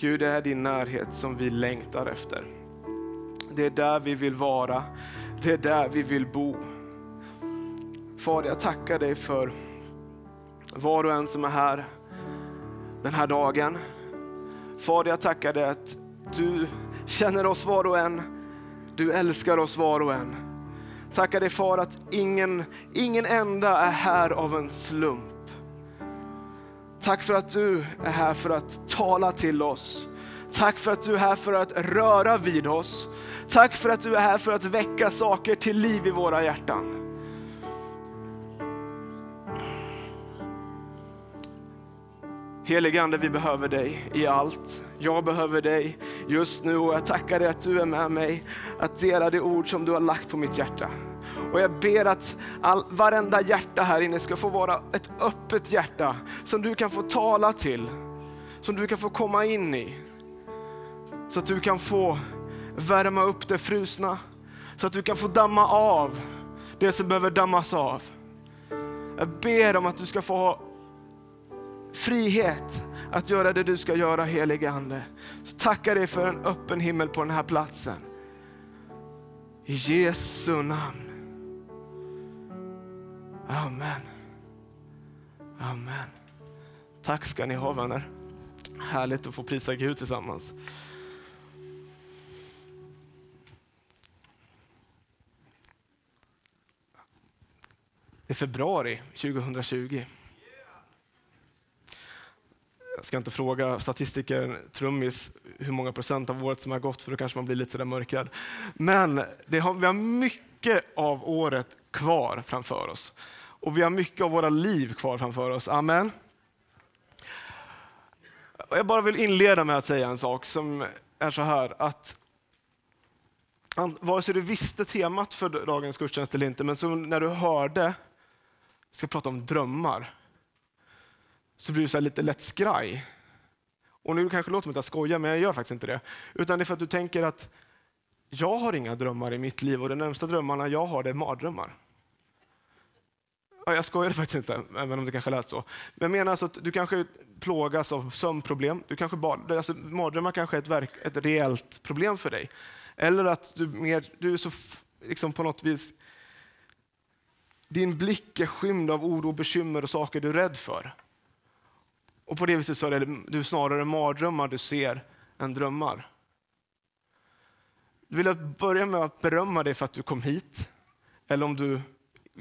Gud, det är din närhet som vi längtar efter. Det är där vi vill vara. Det är där vi vill bo. Fader, jag tackar dig för var och en som är här den här dagen. Fader, jag tackar dig att du känner oss var och en. Du älskar oss var och en. Tackar dig far att ingen, ingen enda är här av en slump. Tack för att du är här för att tala till oss. Tack för att du är här för att röra vid oss. Tack för att du är här för att väcka saker till liv i våra hjärtan. Helige Ande, vi behöver dig i allt. Jag behöver dig just nu och jag tackar dig att du är med mig att dela det ord som du har lagt på mitt hjärta. Och jag ber att all, varenda hjärta här inne ska få vara ett öppet hjärta som du kan få tala till, som du kan få komma in i. Så att du kan få värma upp det frusna, så att du kan få damma av det som behöver dammas av. Jag ber om att du ska få ha frihet att göra det du ska göra helige Ande. Så tackar dig för en öppen himmel på den här platsen. I Jesu namn. Amen. Amen. Tack ska ni ha vänner. Härligt att få prisa Gud tillsammans. Det är februari 2020. Jag ska inte fråga statistikern Trummis hur många procent av året som har gått, för då kanske man blir lite sådär mörkrädd. Men har, vi har mycket av året kvar framför oss. Och vi har mycket av våra liv kvar framför oss. Amen. Jag bara vill inleda med att säga en sak som är så här att vare sig du visste temat för dagens gudstjänst eller inte, men så när du hörde, ska prata om drömmar, så blir du så lite lätt skraj. Och nu kanske det låter som att jag skojar, men jag gör faktiskt inte det. Utan det är för att du tänker att jag har inga drömmar i mitt liv och de närmsta drömmarna jag har det är mardrömmar. Ja, jag skojar faktiskt inte, även om det kanske lät så. Men jag menar alltså att du kanske plågas av sömnproblem. Du kanske bad, alltså, mardrömmar kanske är ett, verk, ett reellt problem för dig. Eller att du, mer, du är så liksom på något vis din blick är skymd av oro, bekymmer och saker du är rädd för. Och på det viset så är det du snarare mardrömmar du ser än drömmar. Jag vill börja med att berömma dig för att du kom hit. Eller om du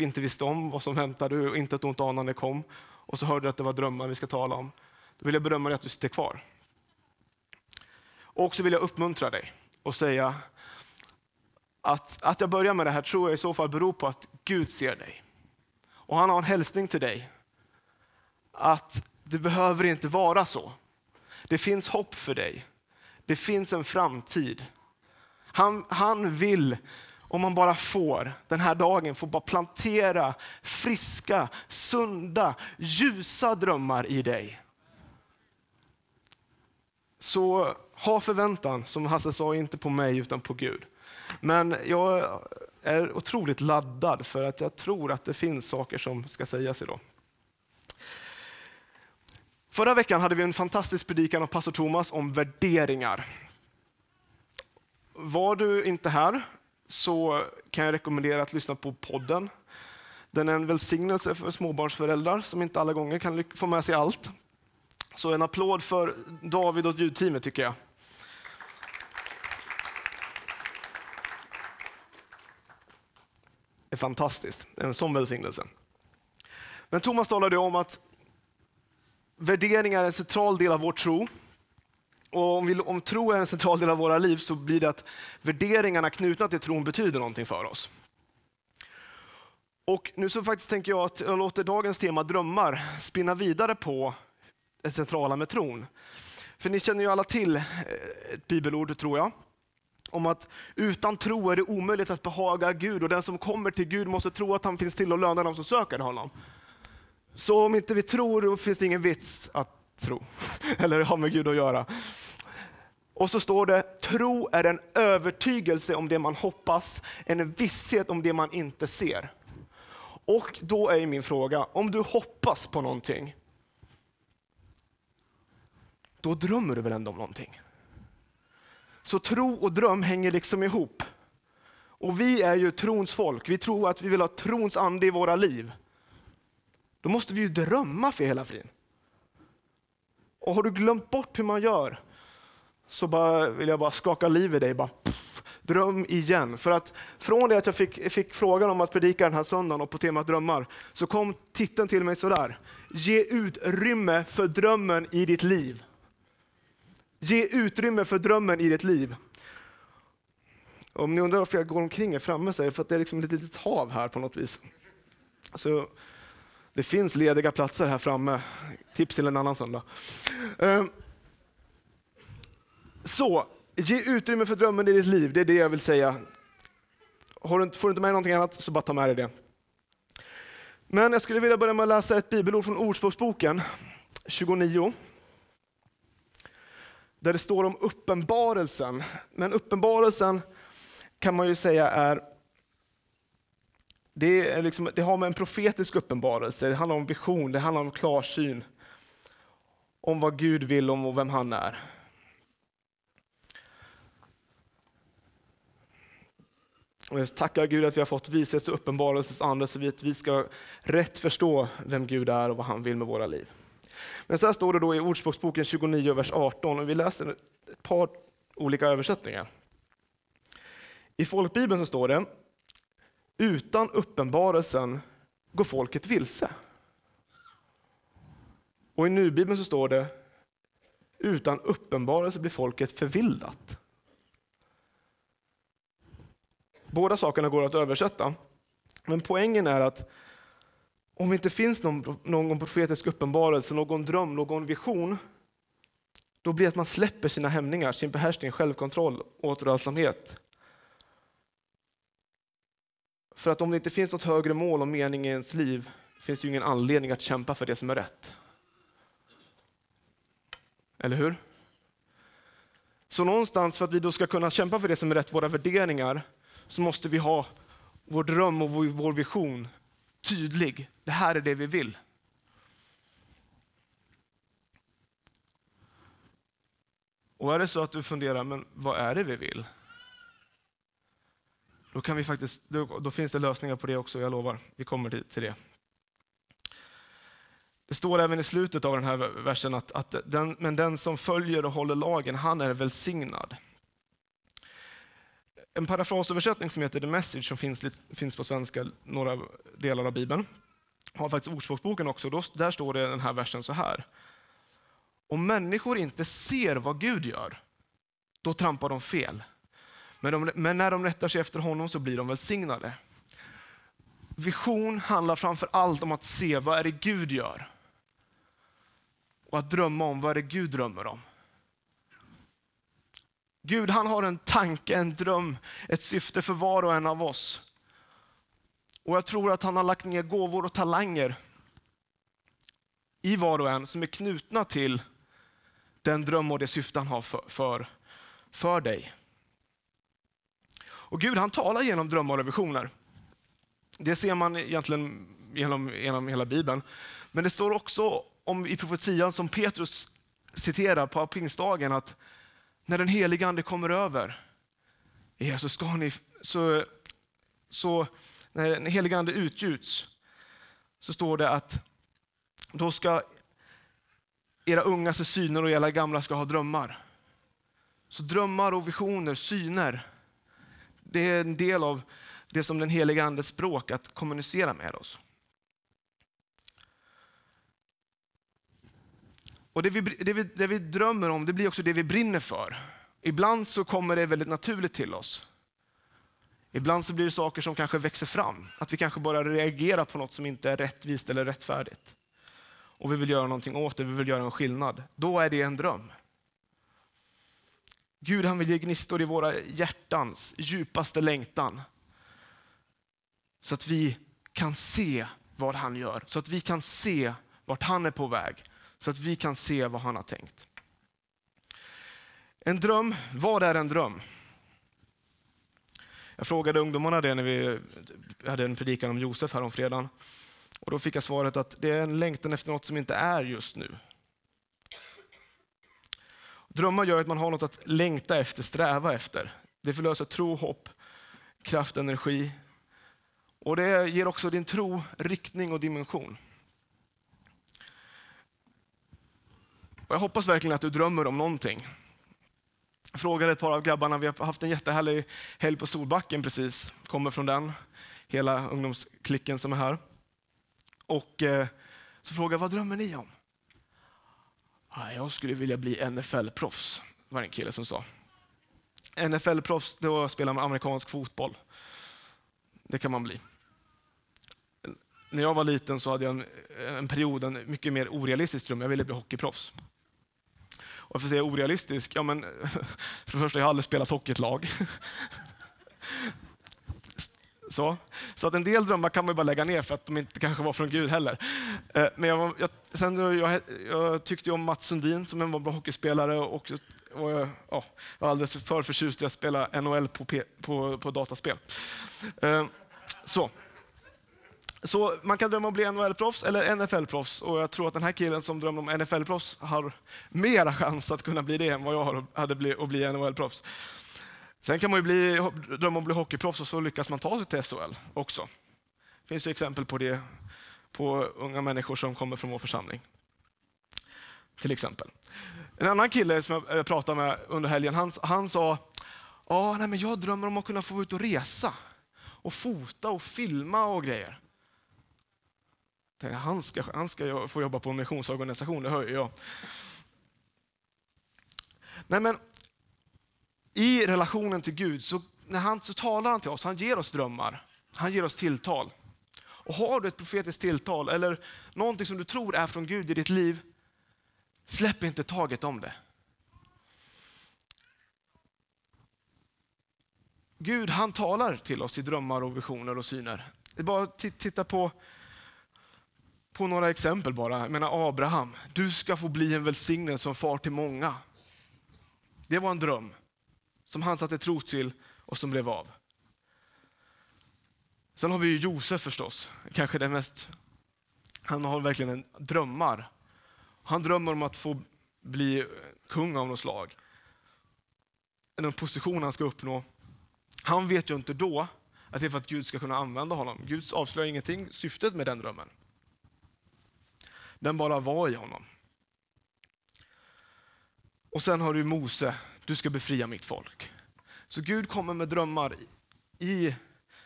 inte visste om vad som väntade och inte ett ont anande kom och så hörde du att det var drömmar vi ska tala om. Då vill jag berömma dig att du sitter kvar. Och så vill jag uppmuntra dig och säga att, att jag börjar med det här tror jag i så fall beror på att Gud ser dig. Och han har en hälsning till dig. Att det behöver inte vara så. Det finns hopp för dig. Det finns en framtid. Han, han vill, om man bara får, den här dagen får bara plantera friska, sunda, ljusa drömmar i dig. Så ha förväntan, som Hasse sa, inte på mig utan på Gud. Men jag är otroligt laddad för att jag tror att det finns saker som ska sägas idag. Förra veckan hade vi en fantastisk predikan av pastor Thomas om värderingar. Var du inte här så kan jag rekommendera att lyssna på podden. Den är en välsignelse för småbarnsföräldrar som inte alla gånger kan få med sig allt. Så en applåd för David och ljudteamet tycker jag. Det är fantastiskt, en sån välsignelse. Men Thomas talade om att värderingar är en central del av vår tro. Och om, vi, om tro är en central del av våra liv så blir det att värderingarna knutna till tron betyder någonting för oss. Och nu så faktiskt tänker jag att jag låter dagens tema drömmar spinna vidare på det centrala med tron. För ni känner ju alla till eh, ett bibelord, tror jag, om att utan tro är det omöjligt att behaga Gud och den som kommer till Gud måste tro att han finns till och lönar dem som söker honom. Så om inte vi tror, då finns det ingen vits att tro, eller ha med Gud att göra. Och så står det, tro är en övertygelse om det man hoppas, en visshet om det man inte ser. Och då är min fråga, om du hoppas på någonting, då drömmer du väl ändå om någonting? Så tro och dröm hänger liksom ihop. Och vi är ju trons folk. Vi tror att vi vill ha trons ande i våra liv. Då måste vi ju drömma för hela friden. Och har du glömt bort hur man gör, så bara, vill jag bara skaka liv i dig. Bara, pff, dröm igen. För att från det att jag fick, fick frågan om att predika den här söndagen och på temat drömmar, så kom titeln till mig sådär. Ge utrymme för drömmen i ditt liv. Ge utrymme för drömmen i ditt liv. Om ni undrar varför jag går omkring här framme så är det för att det är liksom ett litet hav här på något vis. Så det finns lediga platser här framme. Tips till en annan söndag. Ehm, så, ge utrymme för drömmen i ditt liv. Det är det jag vill säga. får du inte med dig någonting annat så bara ta med dig det. Men jag skulle vilja börja med att läsa ett bibelord från Ordspråksboken 29 där det står om uppenbarelsen. Men uppenbarelsen kan man ju säga är det, är liksom, det har med en profetisk uppenbarelse, det handlar om vision, det handlar om klarsyn. Om vad Gud vill om och vem han är. Och jag tackar Gud att vi har fått vishets och uppenbarelsens ande så att vi ska rätt förstå vem Gud är och vad han vill med våra liv. Men så här står det då i Ordspråksboken 29, vers 18, och vi läser ett par olika översättningar. I folkbibeln så står det, utan uppenbarelsen går folket vilse. Och i nubibeln så står det, utan uppenbarelse blir folket förvildat. Båda sakerna går att översätta, men poängen är att om det inte finns någon, någon profetisk uppenbarelse, någon dröm, någon vision, då blir det att man släpper sina hämningar, sin behärskning, självkontroll, återhållsamhet. För att om det inte finns något högre mål och mening i ens liv, finns det ju ingen anledning att kämpa för det som är rätt. Eller hur? Så någonstans för att vi då ska kunna kämpa för det som är rätt, våra värderingar, så måste vi ha vår dröm och vår vision tydlig. Det här är det vi vill. Och är det så att du funderar, men vad är det vi vill? Då, kan vi faktiskt, då, då finns det lösningar på det också, jag lovar. Vi kommer till, till det. Det står även i slutet av den här versen att, att den, men den som följer och håller lagen, han är välsignad. En parafrasöversättning som heter The Message, som finns, finns på svenska, några delar av Bibeln, har faktiskt Ordspråksboken också. Då, där står det den här versen så här. Om människor inte ser vad Gud gör, då trampar de fel. Men, de, men när de rättar sig efter honom så blir de välsignade. Vision handlar framför allt om att se vad är det Gud gör. Och att drömma om vad är det Gud drömmer om. Gud han har en tanke, en dröm, ett syfte för var och en av oss. Och jag tror att han har lagt ner gåvor och talanger i var och en som är knutna till den dröm och det syfte han har för, för, för dig. Och Gud han talar genom drömmar och visioner. Det ser man egentligen genom, genom hela Bibeln. Men det står också om, i profetian som Petrus citerar på pingstdagen att när den helige Ande kommer över er så ska ni, så, så när den helige Ande utgjuts, så står det att då ska era unga se syner och era gamla ska ha drömmar. Så drömmar och visioner, syner, det är en del av det som den helige Andes språk, att kommunicera med oss. Och det vi, det, vi, det vi drömmer om, det blir också det vi brinner för. Ibland så kommer det väldigt naturligt till oss. Ibland så blir det saker som kanske växer fram. Att vi kanske bara reagerar på något som inte är rättvist eller rättfärdigt. Och vi vill göra någonting åt det, vi vill göra en skillnad. Då är det en dröm. Gud han vill ge gnistor i våra hjärtans djupaste längtan. Så att vi kan se vad han gör, så att vi kan se vart han är på väg, så att vi kan se vad han har tänkt. En dröm, vad är en dröm? Jag frågade ungdomarna det när vi hade en predikan om Josef här om fredagen. Och då fick jag svaret att det är en längtan efter något som inte är just nu. Drömmar gör att man har något att längta efter, sträva efter. Det förlöser tro, hopp, kraft, energi. Och det ger också din tro riktning och dimension. Och jag hoppas verkligen att du drömmer om någonting. Jag frågade ett par av grabbarna, vi har haft en jättehärlig helg på Solbacken precis, kommer från den, hela ungdomsklicken som är här. Och eh, så frågade jag, vad drömmer ni om? Jag skulle vilja bli NFL-proffs, var det en kille som sa. NFL-proffs, då spelar man amerikansk fotboll. Det kan man bli. När jag var liten så hade jag en, en period, en mycket mer orealistisk dröm. Jag ville bli hockeyproffs. Och varför säger jag orealistisk? Ja, men, för det första, jag har aldrig spelat hockey i ett lag. Så, så att en del drömmar kan man bara lägga ner för att de inte kanske var från Gud heller. Eh, men jag, jag, sen, jag, jag tyckte om Mats Sundin som en bra hockeyspelare och, och jag ja, var alldeles för förtjust i att spela NHL på, på, på dataspel. Eh, så. Så man kan drömma om att bli NHL-proffs eller NFL-proffs och jag tror att den här killen som drömmer om NFL-proffs har mera chans att kunna bli det än vad jag hade att bli NHL-proffs. Sen kan man ju bli, drömma om att bli hockeyproffs och så lyckas man ta sig till SHL också. Det finns ju exempel på det på unga människor som kommer från vår församling. Till exempel. En annan kille som jag pratade med under helgen, han, han sa ah, nej, men jag drömmer om att kunna få ut och resa och fota och filma och grejer. Han ska, han ska få jobba på en missionsorganisation, det hör ju jag. Nej, men i relationen till Gud, så, när han, så talar han till oss, han ger oss drömmar, han ger oss tilltal. Och har du ett profetiskt tilltal eller någonting som du tror är från Gud i ditt liv, släpp inte taget om det. Gud han talar till oss i drömmar och visioner och syner. Bara titta på, på några exempel bara. Jag menar Abraham, du ska få bli en välsignelse som far till många. Det var en dröm som han satte tro till och som blev av. Sen har vi Josef förstås, kanske den mest, han har verkligen en drömmar. Han drömmer om att få bli kung av något slag. En position han ska uppnå. Han vet ju inte då att det är för att Gud ska kunna använda honom. Gud avslöjar ingenting, syftet med den drömmen. Den bara var i honom. Och sen har du Mose, du ska befria mitt folk. Så Gud kommer med drömmar i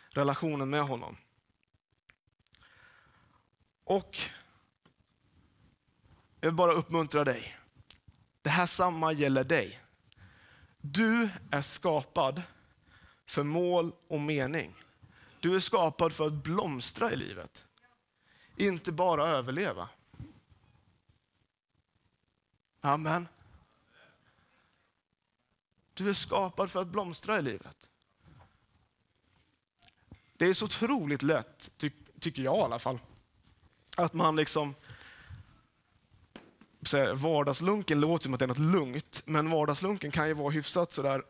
relationen med honom. Och jag vill bara uppmuntra dig. Det här samma gäller dig. Du är skapad för mål och mening. Du är skapad för att blomstra i livet. Inte bara överleva. Amen. Du är skapad för att blomstra i livet. Det är så otroligt lätt, ty tycker jag i alla fall, att man liksom Vardagslunken låter som att det är något lugnt, men vardagslunken kan ju vara hyfsat sådär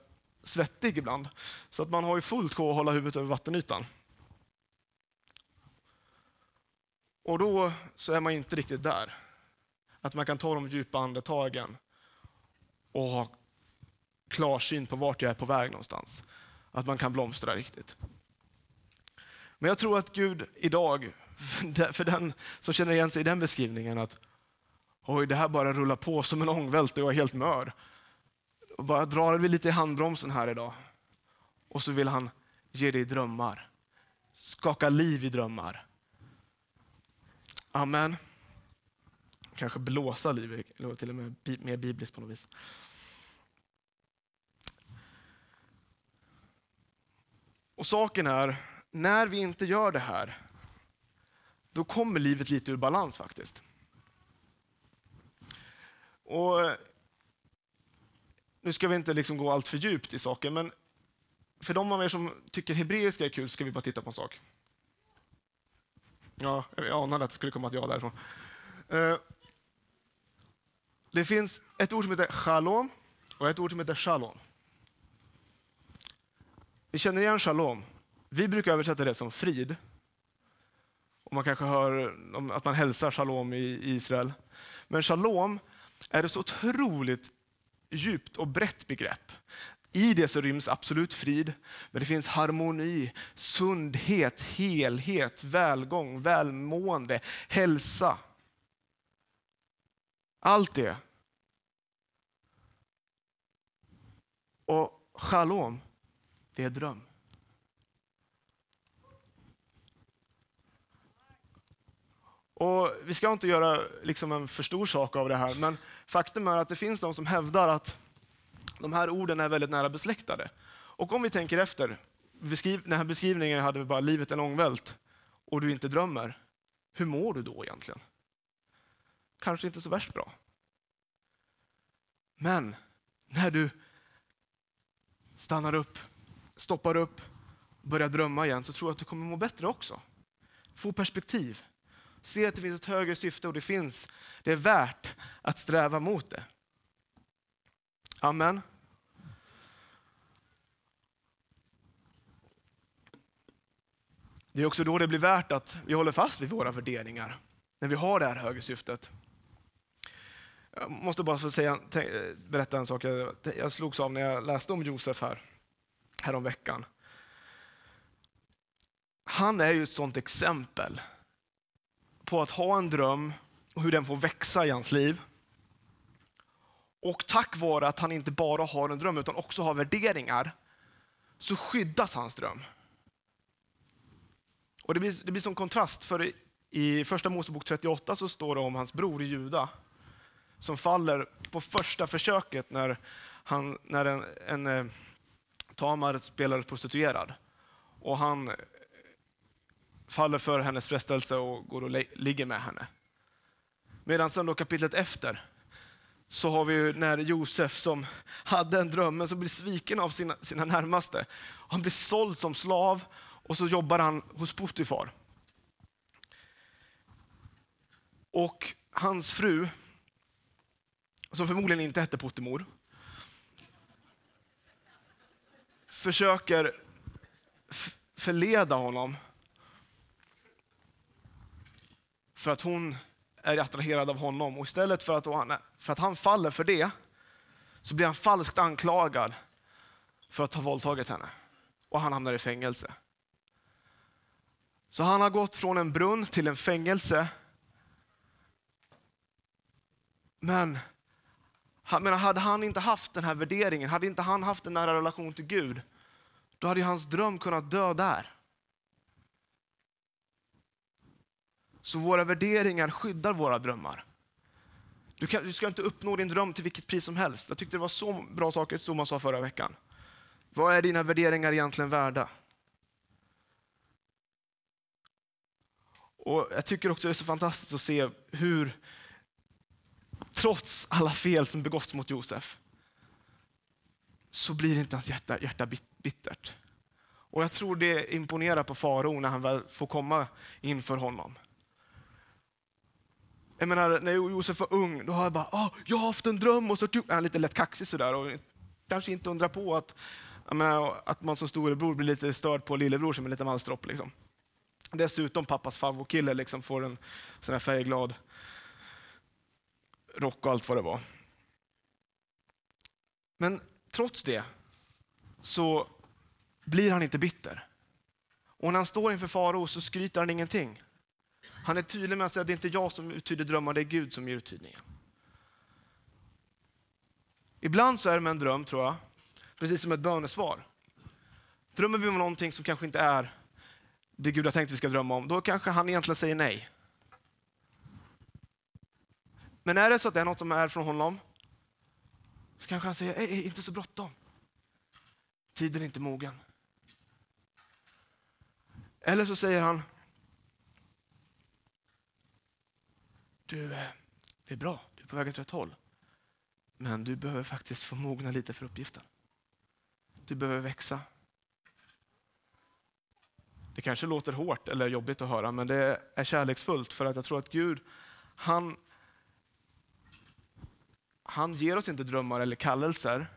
svettig ibland. Så att man har ju fullt på att hålla huvudet över vattenytan. Och då så är man inte riktigt där. Att man kan ta de djupa andetagen och ha klarsyn på vart jag är på väg någonstans. Att man kan blomstra riktigt. Men jag tror att Gud idag, för den som känner igen sig i den beskrivningen, att oj, det här bara rullar på som en ångvält och jag är helt mör. Och bara drar vi lite i handbromsen här idag. Och så vill han ge dig drömmar. Skaka liv i drömmar. Amen. Kanske blåsa liv, eller till och med mer bibliskt på något vis. Och saken är, när vi inte gör det här, då kommer livet lite ur balans faktiskt. Och Nu ska vi inte liksom gå allt för djupt i saken, men för de av er som tycker hebreiska är kul ska vi bara titta på en sak. Ja, jag anade att det skulle komma ett ja därifrån. Eh, det finns ett ord som heter shalom och ett ord som heter shalom. Vi känner igen shalom. Vi brukar översätta det som frid. Och man kanske hör att man hälsar shalom i Israel. Men shalom är ett så otroligt djupt och brett begrepp. I det så ryms absolut frid, men det finns harmoni, sundhet, helhet, välgång, välmående, hälsa. Allt det. Och shalom, det är dröm. Och Vi ska inte göra liksom en för stor sak av det här, men faktum är att det finns de som hävdar att de här orden är väldigt nära besläktade. Och om vi tänker efter, beskriv, den här beskrivningen hade vi bara livet en ångvält och du inte drömmer. Hur mår du då egentligen? Kanske inte så värst bra. Men när du stannar upp, stoppar upp, börjar drömma igen så tror jag att du kommer må bättre också. Få perspektiv. Se att det finns ett högre syfte och det finns, det är värt att sträva mot det. Amen. Det är också då det blir värt att vi håller fast vid våra värderingar, när vi har det här högre syftet. Jag måste bara få säga, berätta en sak jag, jag slogs av när jag läste om Josef här, härom veckan. Han är ju ett sådant exempel på att ha en dröm och hur den får växa i hans liv. Och tack vare att han inte bara har en dröm utan också har värderingar så skyddas hans dröm. Och Det blir, det blir som kontrast, för i första Mosebok 38 så står det om hans bror Juda som faller på första försöket när, han, när en, en eh, Tamar spelar prostituerad. Och han faller för hennes frestelse och går och ligger med henne. Medan sen då kapitlet efter så har vi när Josef som hade en dröm men som blir sviken av sina, sina närmaste. Han blir såld som slav och så jobbar han hos Potifar. Och hans fru, som förmodligen inte hette Potimor, försöker förleda honom för att hon är attraherad av honom. Och istället för att, han, för att han faller för det, så blir han falskt anklagad för att ha våldtagit henne. Och han hamnar i fängelse. Så han har gått från en brunn till en fängelse. Men men hade han inte haft den här värderingen, hade inte han haft en nära relation till Gud, då hade hans dröm kunnat dö där. Så våra värderingar skyddar våra drömmar. Du, kan, du, ska inte uppnå din dröm till vilket pris som helst. Jag tyckte det var så bra saker som man sa förra veckan. Vad är dina värderingar egentligen värda? Och Jag tycker också det är så fantastiskt att se hur, trots alla fel som begåtts mot Josef, så blir inte hans hjärta, hjärta bittert. Och Jag tror det imponerar på farao när han väl får komma inför honom. Jag menar, när Josef var ung, då har jag bara, oh, jag har haft en dröm och så typ- är han lite lätt kaxig sådär. Och kanske inte undra på att, menar, att man som storebror blir lite störd på lillebror som är lite malstropp. Liksom. Dessutom pappas favvokille liksom får en sån här färgglad rock och allt vad det var. Men trots det så blir han inte bitter. Och när han står inför farao så skryter han ingenting. Han är tydlig med att säga att det är inte jag som uttyder drömmar, det är Gud som ger uttydningen. Ibland så är det med en dröm, tror jag, precis som ett bönesvar. Drömmer vi om någonting som kanske inte är det Gud har tänkt vi ska drömma om, då kanske han egentligen säger nej. Men är det så att det är något som är från honom, så kanske han säger, ej, inte så bråttom. Tiden är inte mogen. Eller så säger han, du, eh, det är bra, du är på väg åt rätt håll. Men du behöver faktiskt få mogna lite för uppgiften. Du behöver växa. Det kanske låter hårt eller jobbigt att höra, men det är kärleksfullt för att jag tror att Gud, han, han ger oss inte drömmar eller kallelser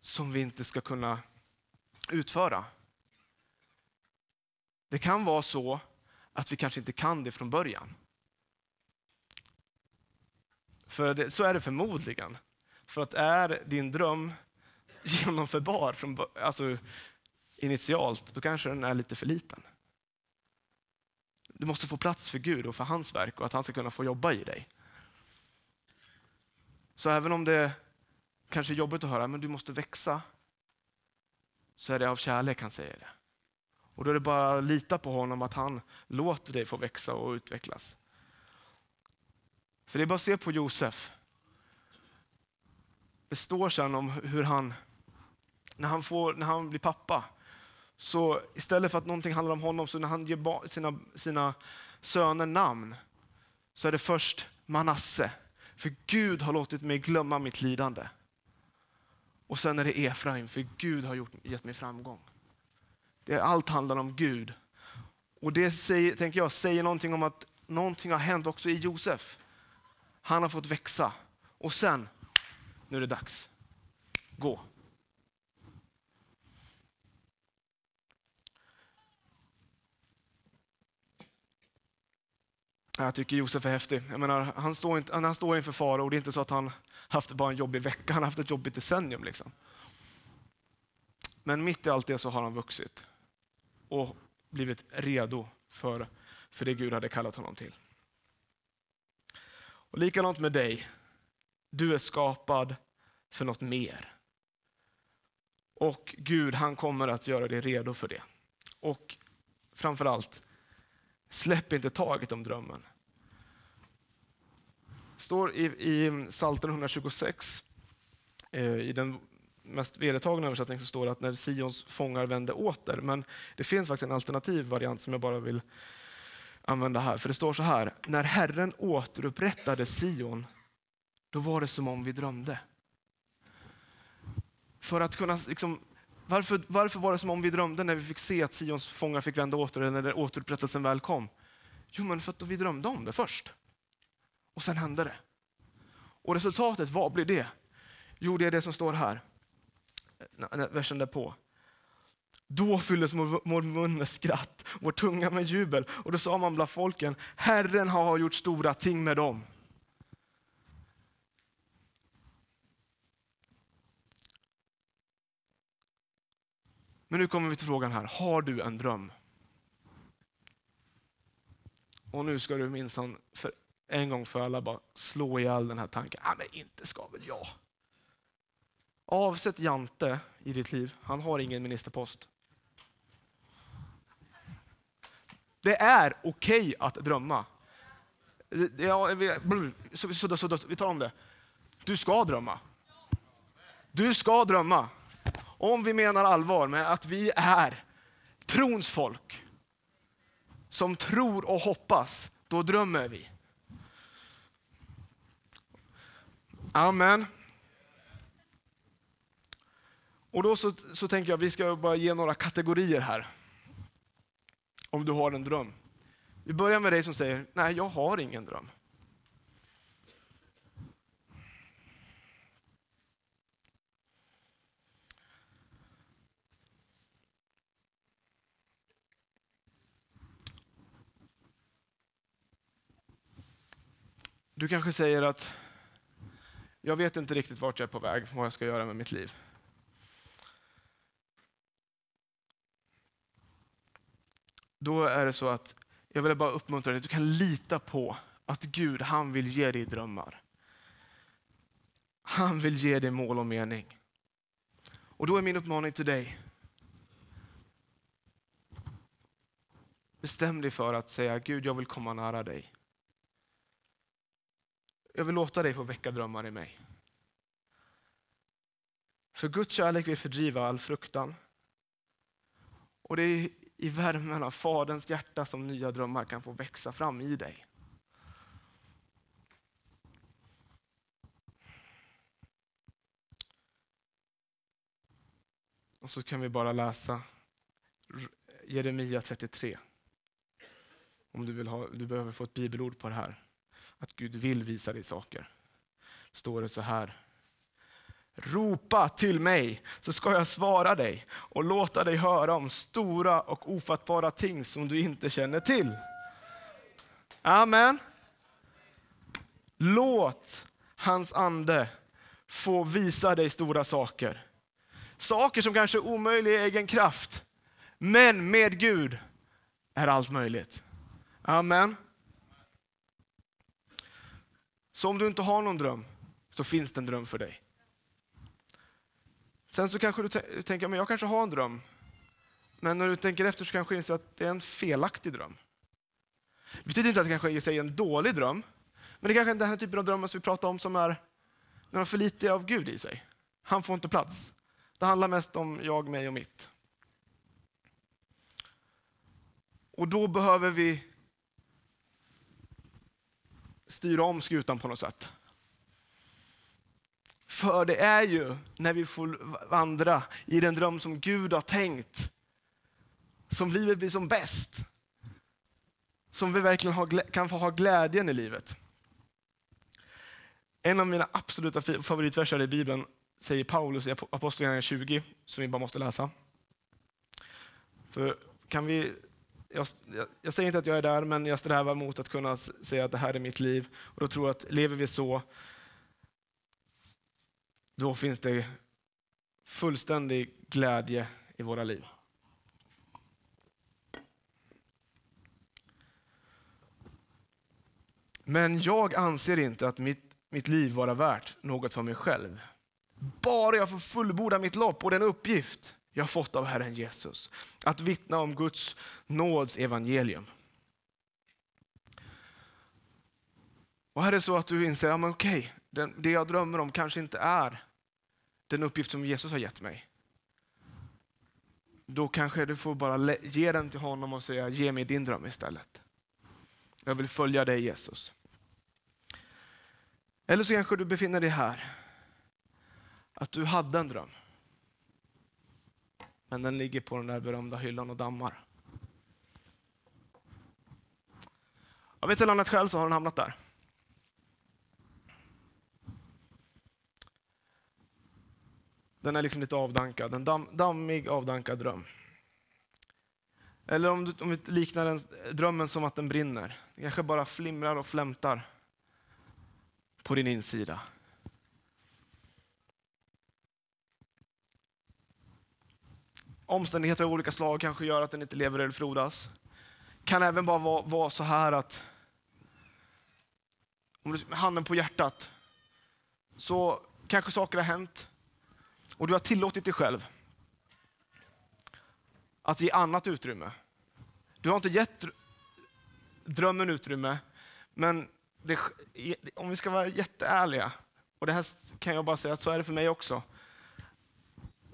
som vi inte ska kunna utföra. Det kan vara så att vi kanske inte kan det från början. För det, så är det förmodligen. För att är din dröm genomförbar från, alltså, initialt, då kanske den är lite för liten. Du måste få plats för Gud och för hans verk och att han ska kunna få jobba i dig. Så även om det kanske är jobbigt att höra, men du måste växa, så är det av kärlek han säger det. Och då är det bara att lita på honom att han låter dig få växa och utvecklas. För det är bara att se på Josef. Det står sen om hur han, när han, får, när han blir pappa, så istället för att någonting handlar om honom, så när han ger sina, sina söner namn, så är det först Manasse. För Gud har låtit mig glömma mitt lidande. Och sen är det Efraim, för Gud har gjort, gett mig framgång. Det, allt handlar om Gud. Och det säger, tänker jag säger någonting om att någonting har hänt också i Josef. Han har fått växa. Och sen, nu är det dags. Gå. Jag tycker Josef är häftig. Jag menar, han står inte, han står inför farao, det är inte så att han haft bara en jobbig vecka, han har haft ett jobbigt decennium. Liksom. Men mitt i allt det så har han vuxit och blivit redo för, för det Gud hade kallat honom till. Och Likadant med dig. Du är skapad för något mer. Och Gud han kommer att göra dig redo för det. Och framförallt, släpp inte taget om drömmen. Det står i, i Psaltaren 126, eh, i den mest vedertagna översättningen så står det att när Sions fångar vände åter. Men det finns faktiskt en alternativ variant som jag bara vill använda här. För det står så här, när Herren återupprättade Sion, då var det som om vi drömde. För att kunna liksom, varför, varför var det som om vi drömde när vi fick se att Sions fångar fick vända åter, eller när återupprättelsen väl kom? Jo, men för att vi drömde om det först. Och sen hände det. Och resultatet, vad blir det? Jo, det är det som står här, versen därpå. Då fylldes vår mun med skratt, vår tunga med jubel. Och då sa man bland folken, Herren har gjort stora ting med dem. Men nu kommer vi till frågan här, har du en dröm? Och nu ska du minsann för en gång för alla bara slå ihjäl den här tanken. Ah, men inte ska väl jag? Avsätt Jante i ditt liv. Han har ingen ministerpost. Det är okej okay att drömma. Ja, vi, så, så, så, vi tar om det. Du ska drömma. Du ska drömma. Om vi menar allvar med att vi är trons folk som tror och hoppas, då drömmer vi. Amen. Och då så, så tänker jag att vi ska bara ge några kategorier här. Om du har en dröm. Vi börjar med dig som säger, nej jag har ingen dröm. Du kanske säger att jag vet inte riktigt vart jag är på väg, vad jag ska göra med mitt liv. Då är det så att jag vill bara uppmuntra dig, du kan lita på att Gud, han vill ge dig drömmar. Han vill ge dig mål och mening. Och då är min uppmaning till dig, bestäm dig för att säga Gud, jag vill komma nära dig. Jag vill låta dig få väcka drömmar i mig. För Guds kärlek vill fördriva all fruktan. Och det är i värmen av Faderns hjärta som nya drömmar kan få växa fram i dig. Och så kan vi bara läsa Jeremia 33. Om du, vill ha, du behöver få ett bibelord på det här. Att Gud vill visa dig saker. står det så här. Ropa till mig så ska jag svara dig och låta dig höra om stora och ofattbara ting som du inte känner till. Amen. Låt hans ande få visa dig stora saker. Saker som kanske är omöjliga i egen kraft. Men med Gud är allt möjligt. Amen. Så om du inte har någon dröm så finns det en dröm för dig. Sen så kanske du tänker, men jag kanske har en dröm. Men när du tänker efter så kanske du inser att det är en felaktig dröm. Det betyder inte att det kanske är sig en dålig dröm. Men det kanske är den här typen av drömmar som vi pratar om som är när har för lite av Gud i sig. Han får inte plats. Det handlar mest om jag, mig och mitt. Och då behöver vi styra om skutan på något sätt. För det är ju när vi får vandra i den dröm som Gud har tänkt, som livet blir som bäst. Som vi verkligen kan få ha glädjen i livet. En av mina absoluta favoritverser i Bibeln säger Paulus i Apostlagärningarna 20, som vi bara måste läsa. För kan vi, jag, jag, säger inte att jag är där, men jag strävar mot att kunna säga att det här är mitt liv. Och då tror jag att lever vi så, då finns det fullständig glädje i våra liv. Men jag anser inte att mitt, mitt liv vara värt något för mig själv. Bara jag får fullborda mitt lopp och den uppgift jag har fått av Herren Jesus. Att vittna om Guds nåds evangelium. Och här är det så att du inser, ja, men okej, det jag drömmer om kanske inte är den uppgift som Jesus har gett mig. Då kanske du får bara ge den till honom och säga, ge mig din dröm istället. Jag vill följa dig Jesus. Eller så kanske du befinner dig här, att du hade en dröm. Men den ligger på den där berömda hyllan och dammar. Av ett eller annat skäl så har den hamnat där. Den är liksom lite avdankad, en damm, dammig avdankad dröm. Eller om, du, om vi liknar den, drömmen som att den brinner. Det kanske bara flimrar och flämtar på din insida. Omständigheter av olika slag kanske gör att den inte lever eller frodas. Kan även bara vara, vara så här att, om du med handen på hjärtat, så kanske saker har hänt och du har tillåtit dig själv att ge annat utrymme. Du har inte gett drömmen utrymme, men det, om vi ska vara jätteärliga, och det här kan jag bara säga att så är det för mig också.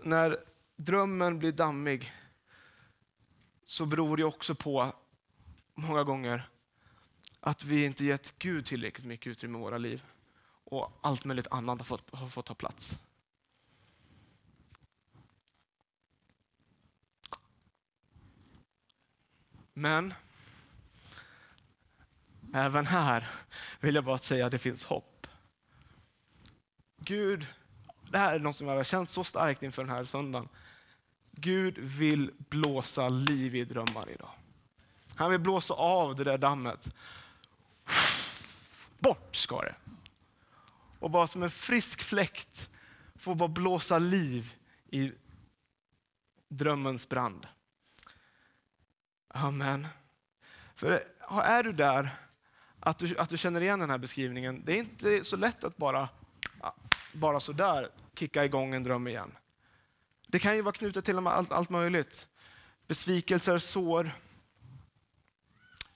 När drömmen blir dammig så beror det också på, många gånger, att vi inte gett Gud tillräckligt mycket utrymme i våra liv. Och allt möjligt annat har fått, har fått ta plats. Men även här vill jag bara säga att det finns hopp. Gud, det här är något som jag har känt så starkt inför den här söndagen. Gud vill blåsa liv i drömmar idag. Han vill blåsa av det där dammet. Bort ska det. Och bara som en frisk fläkt få bara blåsa liv i drömmens brand. Amen. För är du där, att du, att du känner igen den här beskrivningen, det är inte så lätt att bara, bara sådär kicka igång en dröm igen. Det kan ju vara knutet till allt, allt möjligt. Besvikelser, sår.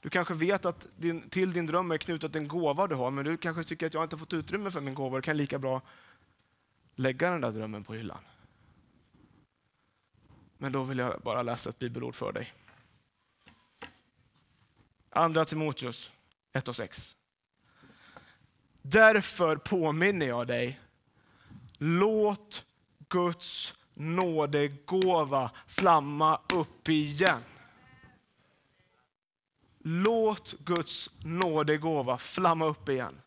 Du kanske vet att din, till din dröm är knutet en gåva du har, men du kanske tycker att jag inte fått utrymme för min gåva. Du kan lika bra lägga den där drömmen på hyllan. Men då vill jag bara läsa ett bibelord för dig. Andra Timoteus 1 och 6. Därför påminner jag dig, låt Guds nådegåva flamma upp igen. Låt Guds nådegåva flamma upp igen.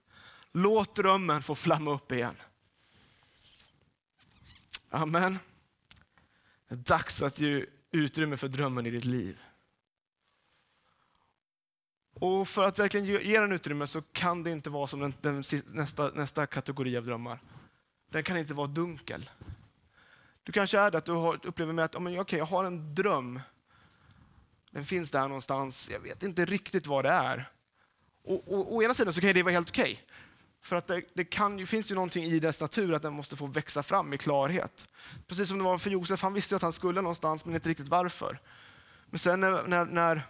Låt drömmen få flamma upp igen. Amen. Det är dags att ge utrymme för drömmen i ditt liv. Och för att verkligen ge den utrymme så kan det inte vara som den, den, nästa, nästa kategori av drömmar. Den kan inte vara dunkel. Du kanske är det att du har, upplever med att oh, okay, jag har en dröm. Den finns där någonstans. Jag vet inte riktigt vad det är. Och, och, å ena sidan så kan det vara helt okej. Okay. För att det, det kan ju, finns ju någonting i dess natur att den måste få växa fram i klarhet. Precis som det var för Josef, han visste att han skulle någonstans men inte riktigt varför. Men sen när, när, när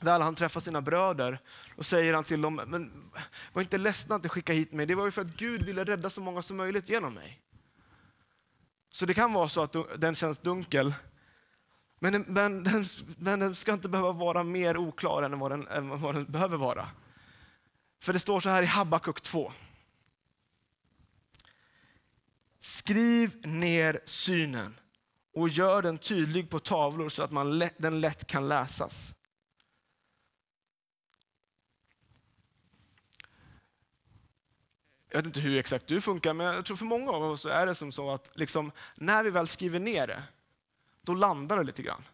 väl han träffar sina bröder, då säger han till dem, men var inte ledsna att ni skickade hit mig, det var ju för att Gud ville rädda så många som möjligt genom mig. Så det kan vara så att den känns dunkel, men, men, den, men den ska inte behöva vara mer oklar än vad den, än vad den behöver vara. För det står så här i Habakuk 2. Skriv ner synen och gör den tydlig på tavlor så att man lätt, den lätt kan läsas. Jag vet inte hur exakt du funkar, men jag tror för många av oss är det som så att liksom, när vi väl skriver ner det, då landar det lite grann.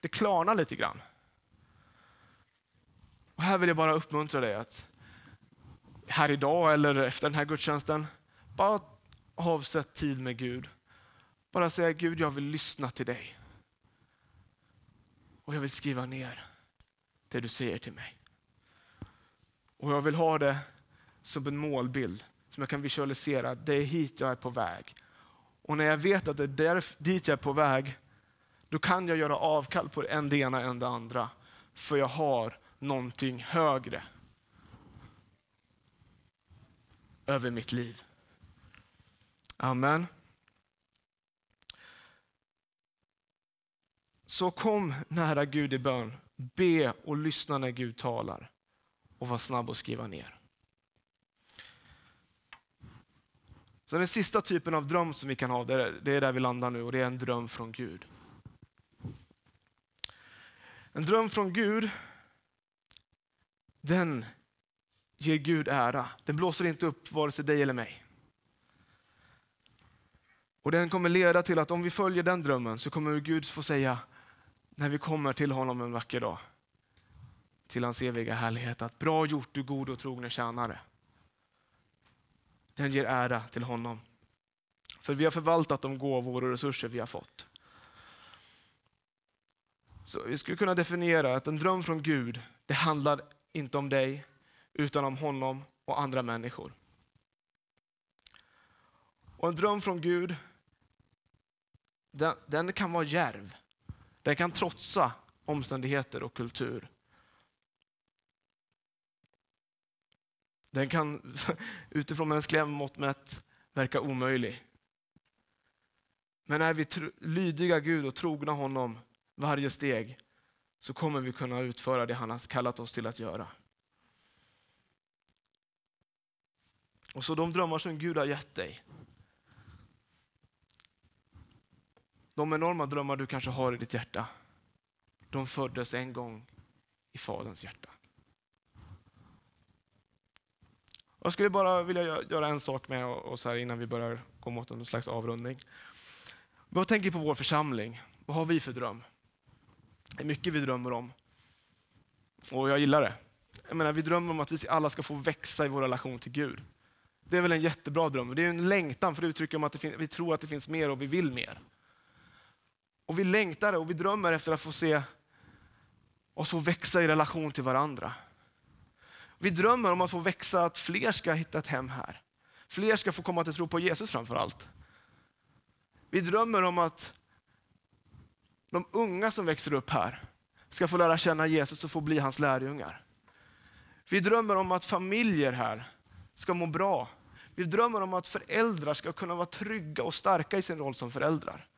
Det klarnar lite grann. Och här vill jag bara uppmuntra dig att här idag eller efter den här gudstjänsten, bara avsätt tid med Gud. Bara säga Gud, jag vill lyssna till dig. Och jag vill skriva ner det du säger till mig. Och jag vill ha det som en målbild som jag kan visualisera. Det är hit jag är på väg. Och när jag vet att det är där, dit jag är på väg, då kan jag göra avkall på en det ena än det andra. För jag har någonting högre över mitt liv. Amen. Så kom nära Gud i bön. Be och lyssna när Gud talar. Och var snabb att skriva ner. Så den sista typen av dröm som vi kan ha, det är där vi landar nu och det är en dröm från Gud. En dröm från Gud, den ger Gud ära. Den blåser inte upp vare sig dig eller mig. Och Den kommer leda till att om vi följer den drömmen så kommer Gud få säga, när vi kommer till honom en vacker dag, till hans eviga härlighet, att bra gjort du god och trogne tjänare. Den ger ära till honom. För vi har förvaltat de gåvor och resurser vi har fått. Så Vi skulle kunna definiera att en dröm från Gud, det handlar inte om dig, utan om honom och andra människor. Och En dröm från Gud, den, den kan vara järv. Den kan trotsa omständigheter och kultur. Den kan utifrån mänskliga mått mätt verka omöjlig. Men är vi lydiga Gud och trogna honom varje steg så kommer vi kunna utföra det han har kallat oss till att göra. Och så de drömmar som Gud har gett dig. De enorma drömmar du kanske har i ditt hjärta, de föddes en gång i Faderns hjärta. Jag skulle bara vilja göra en sak med oss här innan vi börjar gå mot en slags avrundning. Vad tänker på vår församling? Vad har vi för dröm? Det är mycket vi drömmer om. Och jag gillar det. Jag menar, vi drömmer om att vi alla ska få växa i vår relation till Gud. Det är väl en jättebra dröm. Det är en längtan för det uttrycker om att vi tror att det finns mer och vi vill mer. Och vi längtar och vi drömmer efter att få se oss få växa i relation till varandra. Vi drömmer om att få växa, att fler ska hitta ett hem här. Fler ska få komma till tro på Jesus framför allt. Vi drömmer om att de unga som växer upp här ska få lära känna Jesus och få bli hans lärjungar. Vi drömmer om att familjer här ska må bra. Vi drömmer om att föräldrar ska kunna vara trygga och starka i sin roll som föräldrar.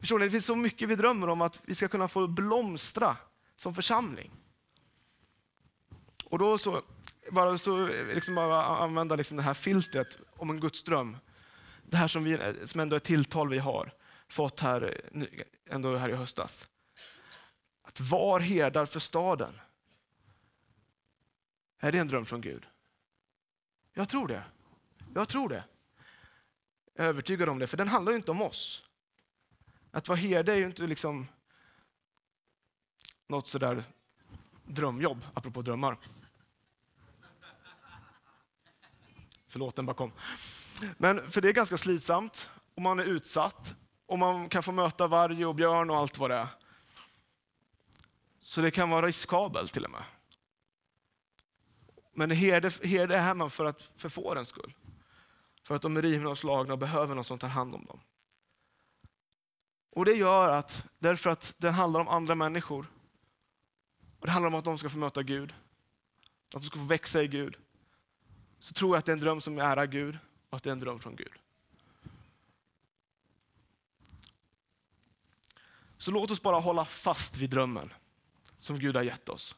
Förstår ni? Det finns så mycket vi drömmer om att vi ska kunna få blomstra som församling. Och då så, bara, så, liksom bara använda liksom det här filtret om en gudsdröm. Det här som, vi, som ändå är tilltal vi har fått här, ändå här i höstas. Att var herdar för staden. Är det en dröm från Gud? Jag tror det. Jag tror det. Jag är övertygad om det, för den handlar ju inte om oss. Att vara herde är ju inte liksom något sådär drömjobb, apropå drömmar. Förlåt, den bara kom. Men för det är ganska slitsamt och man är utsatt och man kan få möta varg och björn och allt vad det är. Så det kan vara riskabelt till och med. Men herde, herde är man för, att, för fårens skull. För att de är rivna och slagna och behöver någon som tar hand om dem. Och Det gör att, därför att det handlar om andra människor, och det handlar om att de ska få möta Gud, att de ska få växa i Gud, så tror jag att det är en dröm som ärar Gud och att det är en dröm från Gud. Så låt oss bara hålla fast vid drömmen som Gud har gett oss.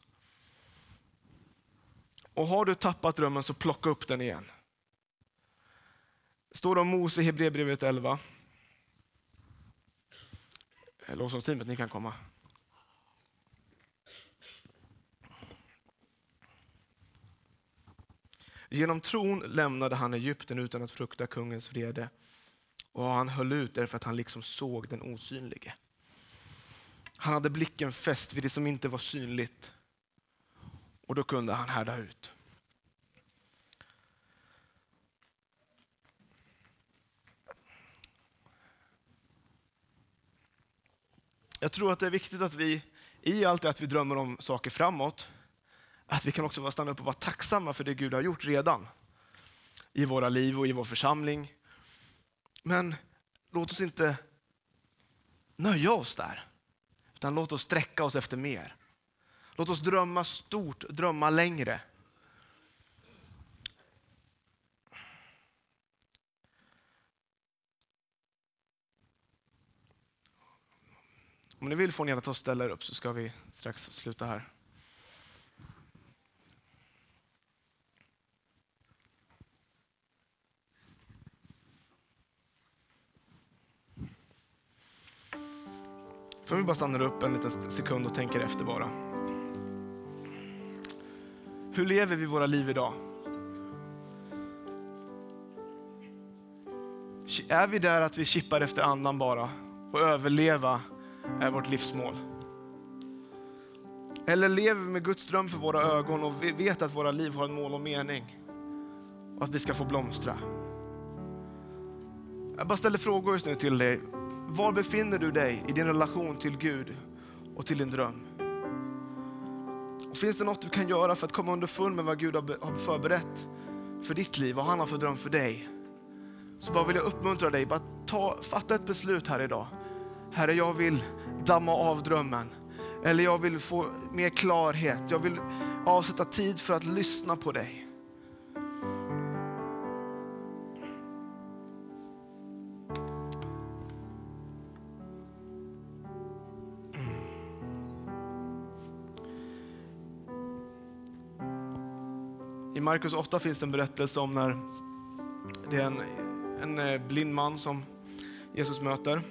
Och har du tappat drömmen så plocka upp den igen. Det står om Mose i Hebreerbrevet 11. Lovsångsteamet, ni kan komma. Genom tron lämnade han Egypten utan att frukta kungens vrede. Och han höll ut därför att han liksom såg den osynlige. Han hade blicken fäst vid det som inte var synligt. Och då kunde han härda ut. Jag tror att det är viktigt att vi, i allt det att vi drömmer om saker framåt, att vi kan också stanna upp och vara tacksamma för det Gud har gjort redan. I våra liv och i vår församling. Men låt oss inte nöja oss där. Utan låt oss sträcka oss efter mer. Låt oss drömma stort, drömma längre. Om ni vill får ni gärna ta och ställa er upp så ska vi strax sluta här. För vi bara stannar upp en liten sekund och tänker efter bara. Hur lever vi våra liv idag? Är vi där att vi kippar efter andan bara och överleva är vårt livsmål? Eller lever vi med Guds dröm för våra ögon och vi vet att våra liv har en mål och mening och att vi ska få blomstra? Jag bara ställer frågor just nu till dig. Var befinner du dig i din relation till Gud och till din dröm? Och finns det något du kan göra för att komma underfund med vad Gud har förberett för ditt liv, vad han har för dröm för dig? Så bara vill jag uppmuntra dig, bara ta, fatta ett beslut här idag. Herre, jag vill damma av drömmen. Eller jag vill få mer klarhet. Jag vill avsätta tid för att lyssna på dig. Markus 8 finns det en berättelse om när det är en, en eh, blind man som Jesus möter.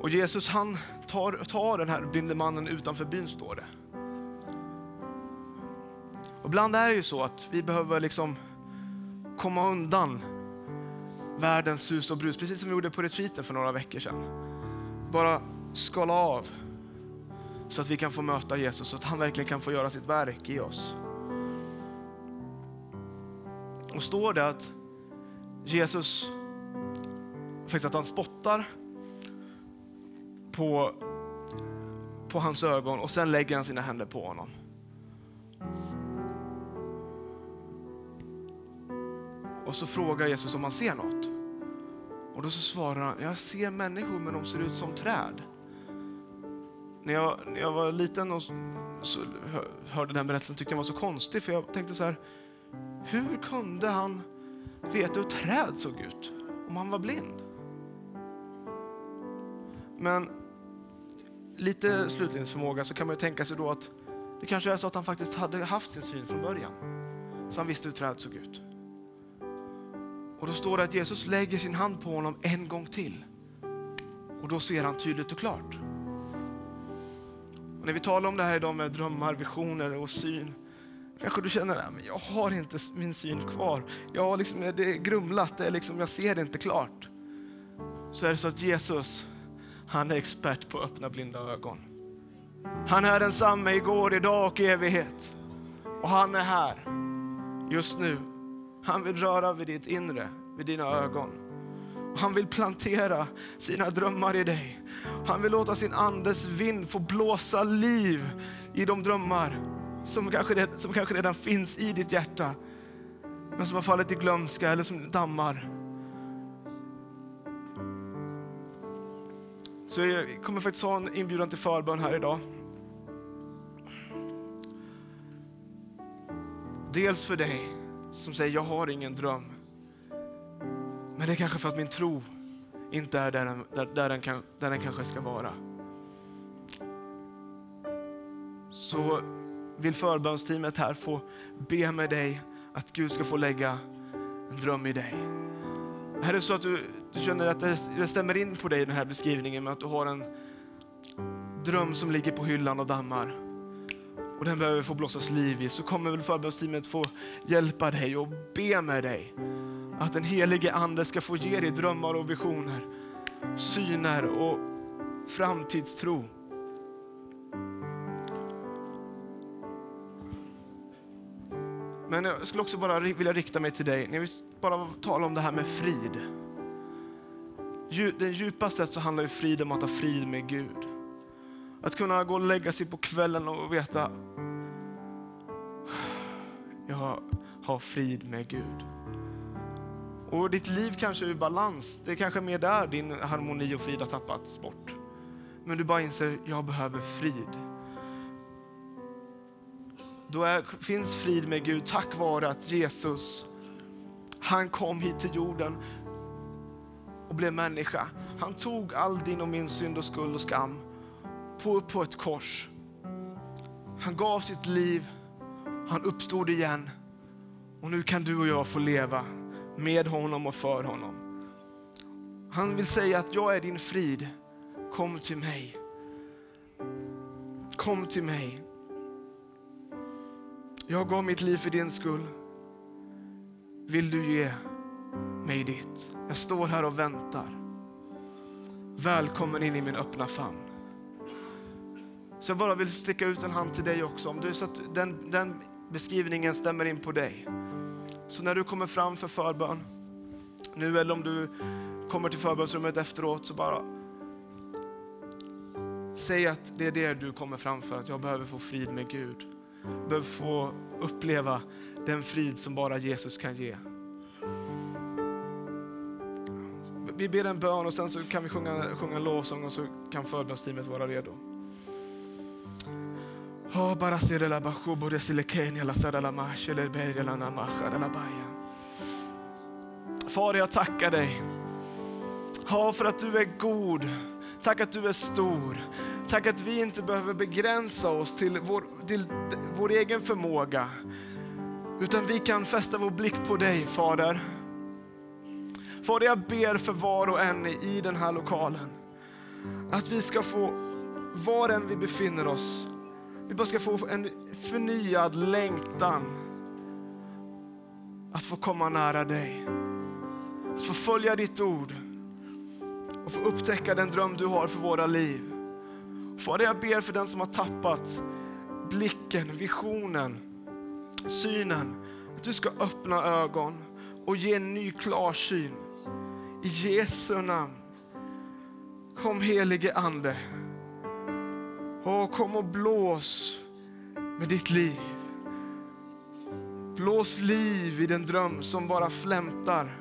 Och Jesus han tar, tar den här blinde mannen utanför byn står det. Och ibland är det ju så att vi behöver liksom komma undan världens sus och brus, precis som vi gjorde på retreaten för några veckor sedan. Bara skala av så att vi kan få möta Jesus, så att han verkligen kan få göra sitt verk i oss. Och står det att Jesus, faktiskt att han spottar på, på hans ögon och sen lägger han sina händer på honom. Och så frågar Jesus om han ser något. Och då så svarar han, jag ser människor men de ser ut som träd. När jag, när jag var liten och så, hörde den berättelsen tyckte jag var så konstig för jag tänkte så här, hur kunde han veta hur träd såg ut om han var blind? Men lite slutledningsförmåga så kan man ju tänka sig då att det kanske är så att han faktiskt hade haft sin syn från början. Så han visste hur träd såg ut. Och då står det att Jesus lägger sin hand på honom en gång till. Och då ser han tydligt och klart. Och när vi talar om det här idag med drömmar, visioner och syn Kanske du känner att jag har inte min syn kvar. Jag har liksom, det är grumlat, det är liksom, jag ser det inte klart. Så är det så att Jesus, han är expert på att öppna blinda ögon. Han är densamme igår, idag och i evighet. Och han är här just nu. Han vill röra vid ditt inre, vid dina ögon. Han vill plantera sina drömmar i dig. Han vill låta sin andes vind få blåsa liv i de drömmar som kanske, som kanske redan finns i ditt hjärta, men som har fallit i glömska eller som dammar. Så jag kommer faktiskt ha en inbjudan till förbön här idag. Dels för dig som säger, jag har ingen dröm. Men det är kanske för att min tro inte är där den, där, där den, kan, där den kanske ska vara. Så vill förbönsteamet här få be med dig att Gud ska få lägga en dröm i dig. Är det så att du, du känner att det, det stämmer in på dig den här beskrivningen med att du har en dröm som ligger på hyllan och dammar och den behöver få blåsas liv i så kommer väl förbönsteamet få hjälpa dig och be med dig att den helige ande ska få ge dig drömmar och visioner, syner och framtidstro. Men jag skulle också bara vilja rikta mig till dig, när vi bara talar om det här med frid. Den djupaste sett så handlar ju frid om att ha frid med Gud. Att kunna gå och lägga sig på kvällen och veta, jag har frid med Gud. Och ditt liv kanske är ur balans. Det är kanske mer där din harmoni och frid har tappats bort. Men du bara inser, jag behöver frid. Då är, finns frid med Gud tack vare att Jesus, han kom hit till jorden och blev människa. Han tog all din och min synd och skuld och skam på, på ett kors. Han gav sitt liv, han uppstod igen och nu kan du och jag få leva med honom och för honom. Han vill säga att jag är din frid. Kom till mig. Kom till mig. Jag gav mitt liv för din skull. Vill du ge mig ditt? Jag står här och väntar. Välkommen in i min öppna famn. Så jag bara vill sticka ut en hand till dig också. Om du så att den, den beskrivningen stämmer in på dig. Så när du kommer fram för förbön, nu eller om du kommer till förbönsrummet efteråt, så bara säg att det är det du kommer fram för, att jag behöver få frid med Gud. Behöver få uppleva den frid som bara Jesus kan ge. Vi ber en bön och sen så kan vi sjunga, sjunga en lovsång och så kan förbönsteamet vara redo. Oh, bashubo resilekenia la namasha la baya. Far, jag tackar dig. Ja, för att du är god. Tack att du är stor. Tack att vi inte behöver begränsa oss till vår, till vår egen förmåga. Utan vi kan fästa vår blick på dig, Fader. Fader, jag ber för var och en i den här lokalen. Att vi ska få, var än vi befinner oss, vi bara ska få en förnyad längtan att få komma nära dig. Att få följa ditt ord och få upptäcka den dröm du har för våra liv. Fader, jag ber för den som har tappat blicken, visionen, synen. Att du ska öppna ögon och ge en ny klarsyn. I Jesu namn. Kom helige Ande. Och kom och blås med ditt liv. Blås liv i den dröm som bara flämtar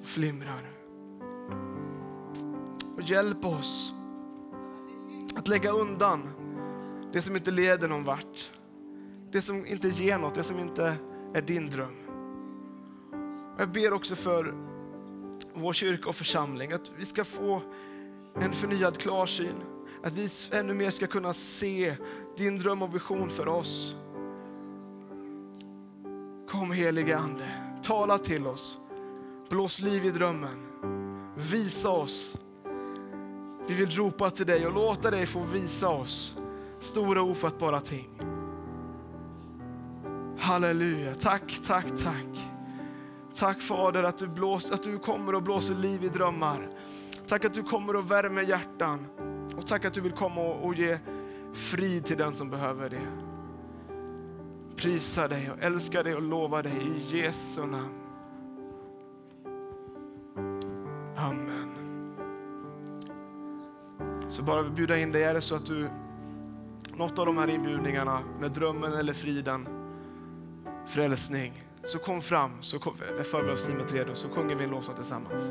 och flimrar. Och hjälp oss att lägga undan det som inte leder någon vart. Det som inte ger något, det som inte är din dröm. Jag ber också för vår kyrka och församling att vi ska få en förnyad klarsyn att vi ännu mer ska kunna se din dröm och vision för oss. Kom helige Ande, tala till oss. Blås liv i drömmen. Visa oss. Vi vill ropa till dig och låta dig få visa oss stora ofattbara ting. Halleluja. Tack, tack, tack. Tack Fader att du, blås, att du kommer och blåser liv i drömmar. Tack att du kommer och värmer hjärtan. Och tack att du vill komma och, och ge frid till den som behöver det. Prisa dig och älska dig och lova dig i Jesu namn. Amen. Så bara bjuda in dig, är det så att du något av de här inbjudningarna med drömmen eller friden, frälsning, så kom fram, så är förbönsteamet redo, så sjunger vi en lovsång tillsammans.